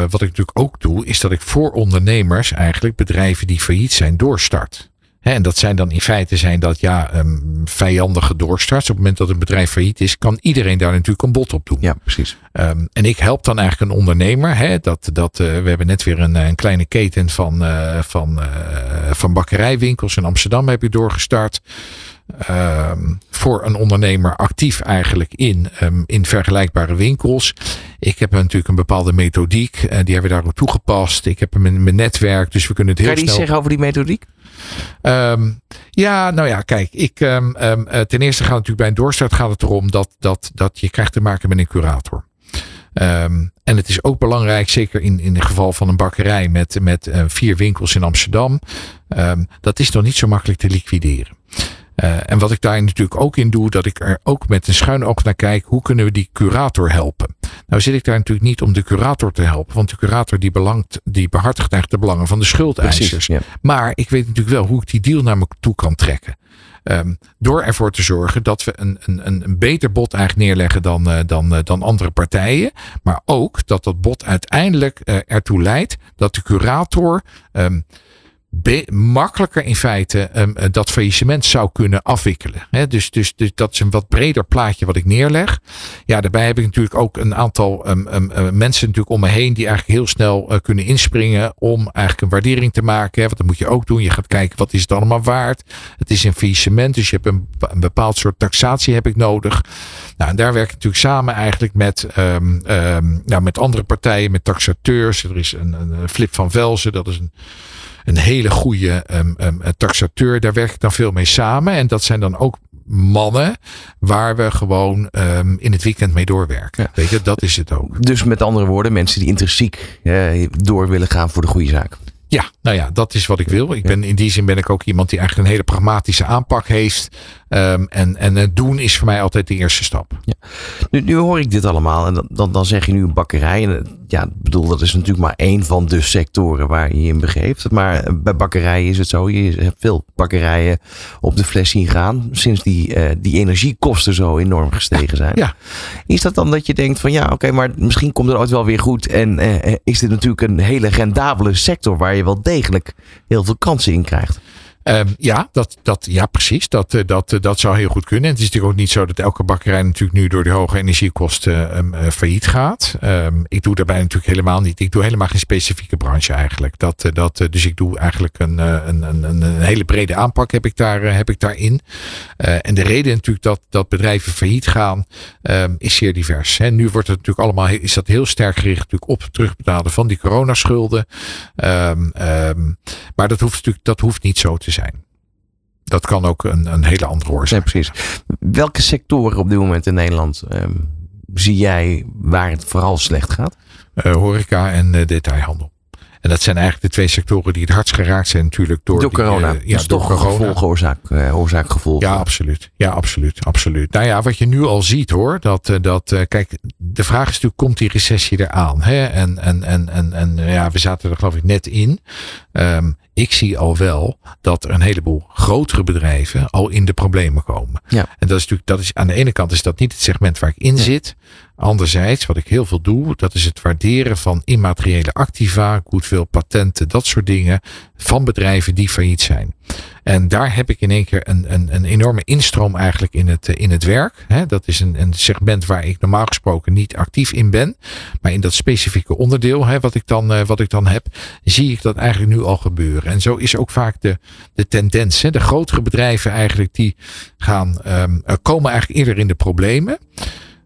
wat ik natuurlijk ook doe, is dat ik voor ondernemers eigenlijk bedrijven die failliet zijn doorstart. En dat zijn dan in feite zijn dat ja, um, vijandige doorstarts. Op het moment dat een bedrijf failliet is, kan iedereen daar natuurlijk een bod op doen. Ja, precies. Um, en ik help dan eigenlijk een ondernemer. Hè, dat, dat, uh, we hebben net weer een, een kleine keten van, uh, van, uh, van bakkerijwinkels in Amsterdam heb je doorgestart. Um, voor een ondernemer actief eigenlijk in, um, in vergelijkbare winkels. Ik heb natuurlijk een bepaalde methodiek. Uh, die hebben we daarop toegepast. Ik heb hem in mijn netwerk. Dus we kunnen het heel kan je snel... iets zeggen over die methodiek? Um, ja, nou ja, kijk. Ik, um, um, uh, ten eerste gaat het natuurlijk bij een doorstart gaat het erom dat, dat, dat je krijgt te maken met een curator. Um, en het is ook belangrijk, zeker in, in het geval van een bakkerij met, met uh, vier winkels in Amsterdam. Um, dat is nog niet zo makkelijk te liquideren. Uh, en wat ik daar natuurlijk ook in doe, dat ik er ook met een schuin oog naar kijk, hoe kunnen we die curator helpen? Nou zit ik daar natuurlijk niet om de curator te helpen, want de curator die, belangt, die behartigt eigenlijk de belangen van de schuldeisers. Precies, ja. Maar ik weet natuurlijk wel hoe ik die deal naar me toe kan trekken. Um, door ervoor te zorgen dat we een, een, een beter bod eigenlijk neerleggen dan, uh, dan, uh, dan andere partijen. Maar ook dat dat bod uiteindelijk uh, ertoe leidt dat de curator um, be- makkelijker in feite um, dat faillissement zou kunnen afwikkelen. Dus, dus, dus dat is een wat breder plaatje wat ik neerleg. Ja, daarbij heb ik natuurlijk ook een aantal um, um, mensen natuurlijk om me heen die eigenlijk heel snel uh, kunnen inspringen om eigenlijk een waardering te maken. Want dat moet je ook doen. Je gaat kijken wat is het allemaal waard. Het is een faillissement, dus je hebt een, bepaald soort taxatie heb ik nodig. Nou, en daar werk ik natuurlijk samen eigenlijk met, nou, met andere partijen, met taxateurs. Er is een, een Flip van Velzen, dat is een een hele goede um, um, taxateur. Daar werk ik dan veel mee samen. En dat zijn dan ook mannen waar we gewoon um, in het weekend mee doorwerken. Ja. Weet je, dat is het ook. Dus met andere woorden, mensen die intrinsiek eh, door willen gaan voor de goede zaak. Ja, nou ja, dat is wat ik wil. Ik ben, in die zin ben ik ook iemand die eigenlijk een hele pragmatische aanpak heeft. Ehm, en, en het doen is voor mij altijd de eerste stap. Nu, nu hoor ik dit allemaal en dan- dan, zeg je nu een bakkerij. En eh, ja, ik bedoel, dat is natuurlijk maar één van de sectoren waar je je in begeeft. Maar eh, bij bakkerijen is het zo, je hebt veel bakkerijen op de fles zien gaan. Sinds die, eh, die energiekosten zo enorm gestegen zijn. Ja. Is dat dan dat je denkt van ja, oké, maar misschien komt het ooit wel weer goed. En is dit natuurlijk een hele rendabele sector waar je wel degelijk heel veel kansen in krijgt. Ehm, ja, dat, dat, ja, precies. Dat, eh, dat, eh, dat zou heel goed kunnen. En het is natuurlijk ook niet zo dat elke bakkerij natuurlijk nu door de hoge energiekosten ehm, eh, failliet gaat. Ehm, ik doe daarbij natuurlijk helemaal niet. Ik doe helemaal geen specifieke branche eigenlijk. Dat, dat, dus ik doe eigenlijk een, een, een, een, hele brede aanpak heb ik, daar, heb ik daarin. En de reden natuurlijk dat, dat bedrijven failliet gaan ehm, is zeer divers. Hè. Nu wordt het natuurlijk allemaal, is dat heel sterk gericht natuurlijk op het terugbetalen van die coronaschulden. Ehm, ehm, maar dat hoeft natuurlijk dat hoeft niet zo te zijn. Dat kan ook een, een hele andere oorzaak. precies. Welke sectoren op dit moment in Nederland ehm, zie jij waar het vooral slecht gaat? Eh, horeca en eh, detailhandel. En dat zijn eigenlijk de twee sectoren die het hardst geraakt zijn natuurlijk door, Door, die, eh, corona. ja, dat is door toch corona. gevolg, oorzaak, oorzaak, gevolg. Ja, absoluut. Ja, absoluut. absoluut. Nou ja, wat je nu al ziet hoor. Dat, dat kijk, de vraag is natuurlijk, komt die recessie eraan? Hè? En, en, en, en, en ja, we zaten er geloof ik net in. Ehm, ik zie al wel dat er een heleboel grotere bedrijven al in de problemen komen. Ja. En dat is natuurlijk, dat is, aan de ene kant is dat niet het segment waar ik in zit. Anderzijds, wat ik heel veel doe, dat is het waarderen van immateriële activa, goedwill, patenten, dat soort dingen van bedrijven die failliet zijn. En daar heb ik in één keer een, een, een enorme instroom eigenlijk in het, eh, in het werk. Dat is een, een segment waar ik normaal gesproken niet actief in ben. Maar in dat specifieke onderdeel wat, ik dan, eh, wat ik dan heb, zie ik dat eigenlijk nu al gebeuren. En zo is ook vaak de, de tendens. De grotere bedrijven eigenlijk die gaan, ehm, eh, komen eigenlijk eerder in de problemen.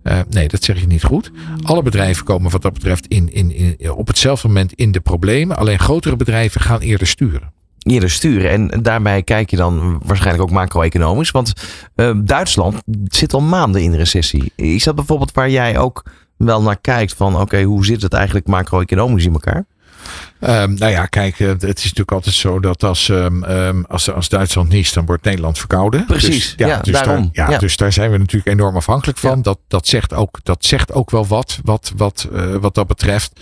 Eh, nee, dat zeg je niet goed. Alle bedrijven komen wat dat betreft in, in, in, op hetzelfde moment in de problemen. Alleen grotere bedrijven gaan eerder sturen. Eerder sturen. En daarbij kijk je dan waarschijnlijk ook macro-economisch. Want eh, Duitsland zit al maanden in recessie. Is dat bijvoorbeeld waar jij ook wel naar kijkt van oké, hoe zit het eigenlijk macro-economisch in elkaar? Ehm, nou ja, kijk, eh, het is natuurlijk altijd zo dat als, ehm, ehm, als, als Duitsland niest, dan wordt Nederland verkouden. Precies, Dus, ja, dus daarom. Daar, ja, Ja. Dus daar zijn we natuurlijk enorm afhankelijk van. Ja. Dat, dat, zegt ook, dat zegt ook wel wat, wat, wat, eh, wat dat betreft.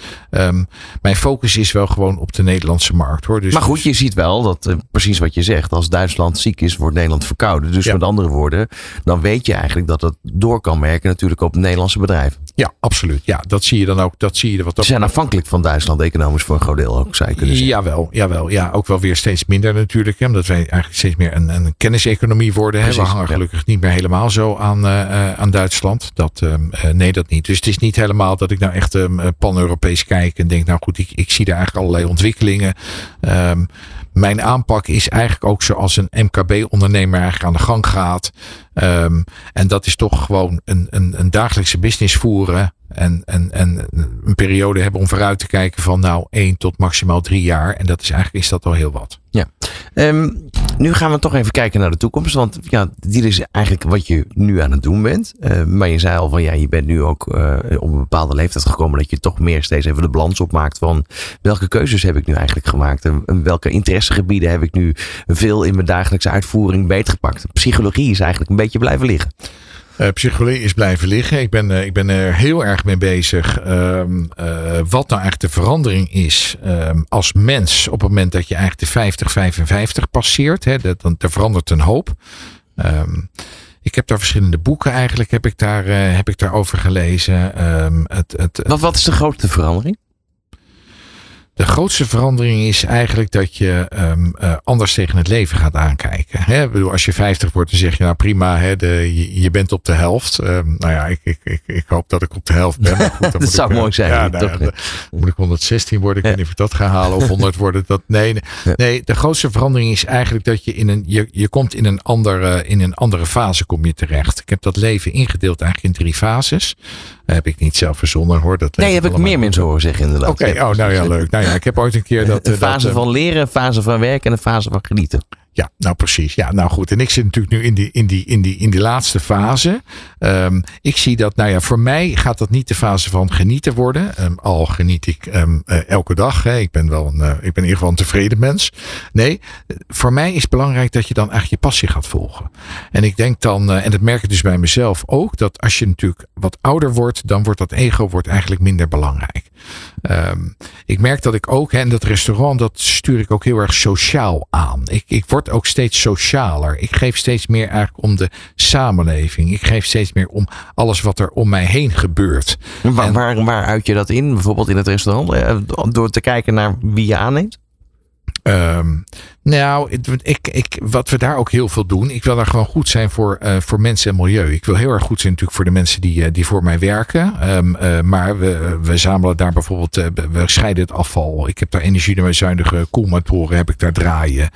Mijn focus is wel gewoon op de Nederlandse markt hoor. Dus, maar goed, je ziet wel dat eh, precies wat je zegt. Als Duitsland ziek is, wordt Nederland verkouden. Dus met andere woorden, dan weet je eigenlijk dat het door kan merken natuurlijk op Nederlandse bedrijven. Ja, absoluut. Ja, dat zie je dan ook. Dat zie je wat Ze dat zijn afhankelijk van Duitsland economisch voor een groot deel ook, zou je kunnen zeggen. Jawel, jawel. Ja, ook wel weer steeds minder natuurlijk. Hè, omdat wij eigenlijk steeds meer een, een kenniseconomie worden. Hè. We hangen ja. gelukkig niet meer helemaal zo aan, eh, eh, aan Duitsland. Dat, ehm, eh, nee, dat niet. Dus het is niet helemaal dat ik nou echt ehm, eh, pan-Europees kijk en denk, nou goed, ik, ik zie daar eigenlijk allerlei ontwikkelingen. Ehm, mijn aanpak is eigenlijk ook zoals een MKB-ondernemer eigenlijk aan de gang gaat. Ehm, en dat is toch gewoon een, een, een dagelijkse business voeren. En, en, en een periode hebben om vooruit te kijken van nou één tot maximaal drie jaar. En dat is eigenlijk is dat al heel wat. Ehm, nu gaan we toch even kijken naar de toekomst. Want ja, dit is eigenlijk wat je nu aan het doen bent. Eh, maar je zei al van ja, je bent nu ook eh, op een bepaalde leeftijd gekomen. Dat je toch meer steeds even de balans opmaakt van welke keuzes heb ik nu eigenlijk gemaakt. En, en welke interessegebieden heb ik nu veel in mijn dagelijkse uitvoering beetgepakt. Psychologie is eigenlijk een beetje blijven liggen. Eh, psychologie is blijven liggen. Ik ben, eh, ik ben er heel erg mee bezig. ehm, eh, wat nou eigenlijk de verandering is ehm, als mens op het moment dat je eigenlijk de 50, 55 passeert. Hè, dat, dan, er verandert een hoop. Ehm, ik heb daar verschillende boeken eigenlijk heb ik daar, heb ik daarover gelezen. Het, het, Wat, wat is de grootste verandering? De grootste verandering is eigenlijk dat je ehm, eh, anders tegen het leven gaat aankijken. Hè? Ik bedoel, als je 50 wordt, dan zeg je nou prima, hè, de, je, je bent op de helft. Ehm, nou ja, ik, ik, ik, ik hoop dat ik op de helft ben. Maar goed, dan Dat moet zou mooi zijn, Ja, nou dan moet ik 116 worden. Ik weet niet of ik dat ga halen of 100 worden. Dat, nee, nee, de grootste verandering is eigenlijk dat je in een, je, je komt in een, andere, in een andere fase kom je terecht. Ik heb dat leven ingedeeld eigenlijk in drie fases. Dat heb ik niet zelf verzonnen hoor. Dat Nee, heb ik meer mensen horen zeggen inderdaad. Oké, oh, nou ja, leuk. Nou ja, ik heb ooit een keer dat... Een eh, dat, fase eh, van leren, een fase van werken en een fase van genieten. Ja, nou precies. Ja, nou goed. En ik zit natuurlijk nu in die, in die, in die, in die laatste fase. Um, ik zie dat, nou ja, voor mij gaat dat niet de fase van genieten worden. Um, al geniet ik um, uh, elke dag. Hè. Ik ben wel een, uh, ik ben in ieder geval een tevreden mens. Nee, voor mij is het belangrijk dat je dan eigenlijk je passie gaat volgen. En ik denk dan, uh, en dat merk ik dus bij mezelf ook, dat als je natuurlijk wat ouder wordt, dan wordt dat ego wordt eigenlijk minder belangrijk. Um, ik merk dat ik ook, en dat restaurant, dat stuur ik ook heel erg sociaal aan. Ik, ik word ook steeds socialer. Ik geef steeds meer eigenlijk om de samenleving. Ik geef steeds meer om alles wat er om mij heen gebeurt. Waar, en, waar, waar uit je dat in? Bijvoorbeeld in het restaurant? Door te kijken naar wie je aanneemt? Um, nou, ik, ik, wat we daar ook heel veel doen. Ik wil daar gewoon goed zijn voor, uh, voor mensen en milieu. Ik wil heel erg goed zijn natuurlijk voor de mensen die, uh, die voor mij werken. Um, uh, maar we, we zamelen daar bijvoorbeeld, we scheiden het afval. Ik heb daar energiezuinige koelmotoren, heb ik daar draaien.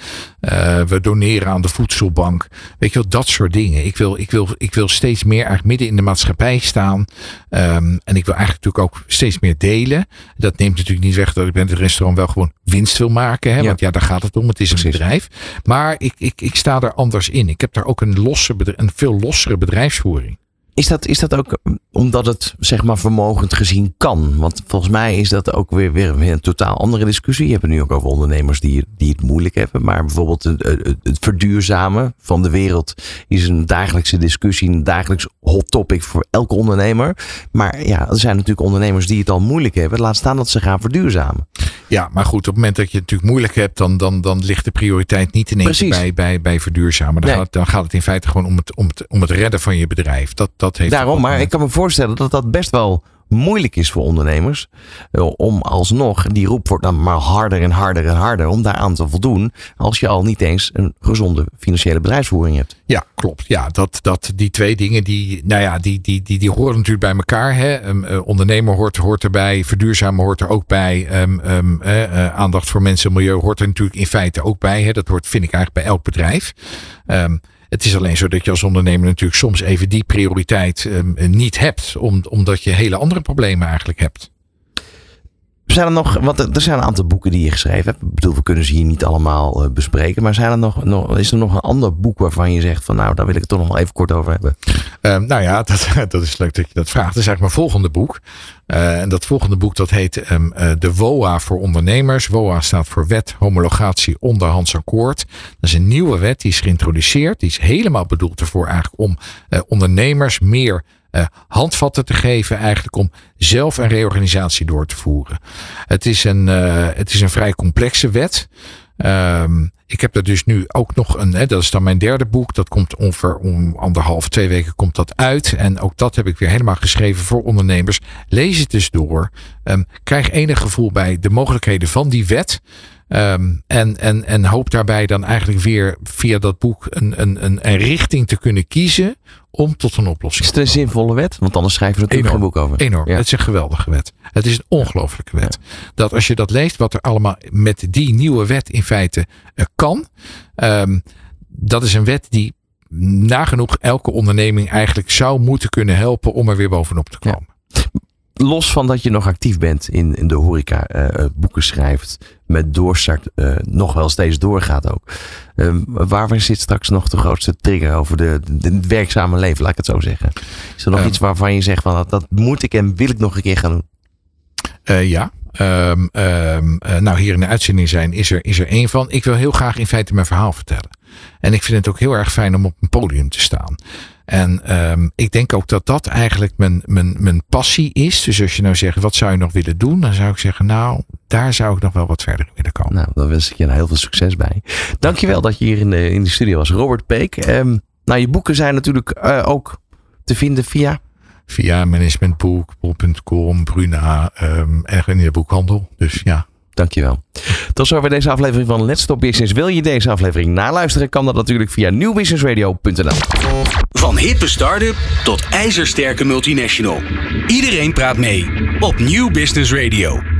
we doneren aan de voedselbank. Weet je wel, dat soort dingen. Ik wil, ik wil, ik wil steeds meer eigenlijk midden in de maatschappij staan. Um, en ik wil eigenlijk natuurlijk ook steeds meer delen. Dat neemt natuurlijk niet weg dat ik bij het restaurant wel gewoon winst wil maken. Hè? Ja. Want ja, daar gaat het om. Het is een bedrijf. Maar ik, ik, ik sta er anders in. Ik heb daar ook een, losse een veel lossere bedrijfsvoering. Is dat, is dat ook omdat het zeg maar vermogend gezien kan? Want volgens mij is dat ook weer, weer, weer een totaal andere discussie. Je hebt het nu ook over ondernemers die, die het moeilijk hebben. Maar bijvoorbeeld het, het verduurzamen van de wereld is een dagelijkse discussie, een dagelijks hot topic voor elke ondernemer. Maar ja, er zijn natuurlijk ondernemers die het al moeilijk hebben. Laat staan dat ze gaan verduurzamen. Ja, maar goed, op het moment dat je het natuurlijk moeilijk hebt, dan, dan, dan ligt de prioriteit niet ineens bij, bij, bij verduurzamen. Dan, nee. gaat, dan gaat het in feite gewoon om het, om het, om het redden van je bedrijf. Dat, dat heeft Daarom, maar ik kan me voorstellen dat dat best wel moeilijk is voor ondernemers. Om alsnog, die roep wordt dan maar harder en harder en harder om daaraan te voldoen. Als je al niet eens een gezonde financiële bedrijfsvoering hebt. Ja, klopt. Ja, dat, dat, die twee dingen, die, nou ja, die, die, die, die horen natuurlijk bij elkaar. Hè. Um, uh, ondernemer hoort, hoort erbij, verduurzamen hoort er ook bij. Um, um, uh, aandacht voor mensen en milieu hoort er natuurlijk in feite ook bij. Hè. Dat hoort, vind ik eigenlijk bij elk bedrijf. Het is alleen zo dat je als ondernemer natuurlijk soms even die prioriteit um, niet hebt, om, omdat je hele andere problemen eigenlijk hebt. Zijn er nog, want er zijn een aantal boeken die je geschreven hebt. Ik bedoel, we kunnen ze hier niet allemaal uh, bespreken. Maar zijn er nog, nog, is er nog een ander boek waarvan je zegt van nou, daar wil ik het toch nog wel even kort over hebben? Um, nou ja, dat, dat is leuk dat je dat vraagt. Dat is eigenlijk mijn volgende boek. Uh, en dat volgende boek dat heet um, uh, de WOA voor ondernemers. WOA staat voor Wet Homologatie Onderhands Akkoord. Dat is een nieuwe wet die is geïntroduceerd. Die is helemaal bedoeld ervoor eigenlijk om ondernemers meer uh, handvatten te geven eigenlijk om zelf een reorganisatie door te voeren. Het is een, uh, het is een vrij complexe wet. Um, ik heb er dus nu ook nog een, hè, dat is dan mijn derde boek. Dat komt ongeveer om anderhalf, twee weken komt dat uit. En ook dat heb ik weer helemaal geschreven voor ondernemers. Lees het dus door. Um, krijg enig gevoel bij de mogelijkheden van die wet. Um, en, en, en hoop daarbij dan eigenlijk weer via dat boek een, een, een, een richting te kunnen kiezen om tot een oplossing te komen. Is het een zinvolle wet? Want anders schrijven we natuurlijk enorm, geen boek over. Enorm. Ja. Het is een geweldige wet. Het is een ongelooflijke wet. Ja. Dat als je dat leest, wat er allemaal met die nieuwe wet in feite uh, kan. Um, dat is een wet die nagenoeg elke onderneming eigenlijk zou moeten kunnen helpen om er weer bovenop te komen. Ja los van dat je nog actief bent in, in de horeca, uh, boeken schrijft, met doorstart uh, nog wel steeds doorgaat ook. Uh, waar zit straks nog de grootste trigger over de, de, het werkzame leven, laat ik het zo zeggen? Is er nog um, iets waarvan je zegt van dat, dat moet ik en wil ik nog een keer gaan doen? ja. Um, um, nou, hier in de uitzending zijn is er, is er één van. Ik wil heel graag in feite mijn verhaal vertellen. En ik vind het ook heel erg fijn om op een podium te staan. En um, ik denk ook dat dat eigenlijk mijn, mijn, mijn passie is. Dus als je nou zegt, wat zou je nog willen doen? Dan zou ik zeggen, nou, daar zou ik nog wel wat verder willen komen. Nou, dan wens ik je heel veel succes bij. Dankjewel dat je hier in de, in de studio was. Robert Peek. Um, nou, je boeken zijn natuurlijk uh, ook te vinden via... Via managementboek.com, Bruna um, en in de boekhandel. Dus ja. Dankjewel. Tot zover deze aflevering van Let's Stop Business. Wil je deze aflevering naluisteren? Kan dat natuurlijk via nieuwbusinessradio.nl. Van hippe start-up tot ijzersterke multinational. Iedereen praat mee op Nieuw Business Radio.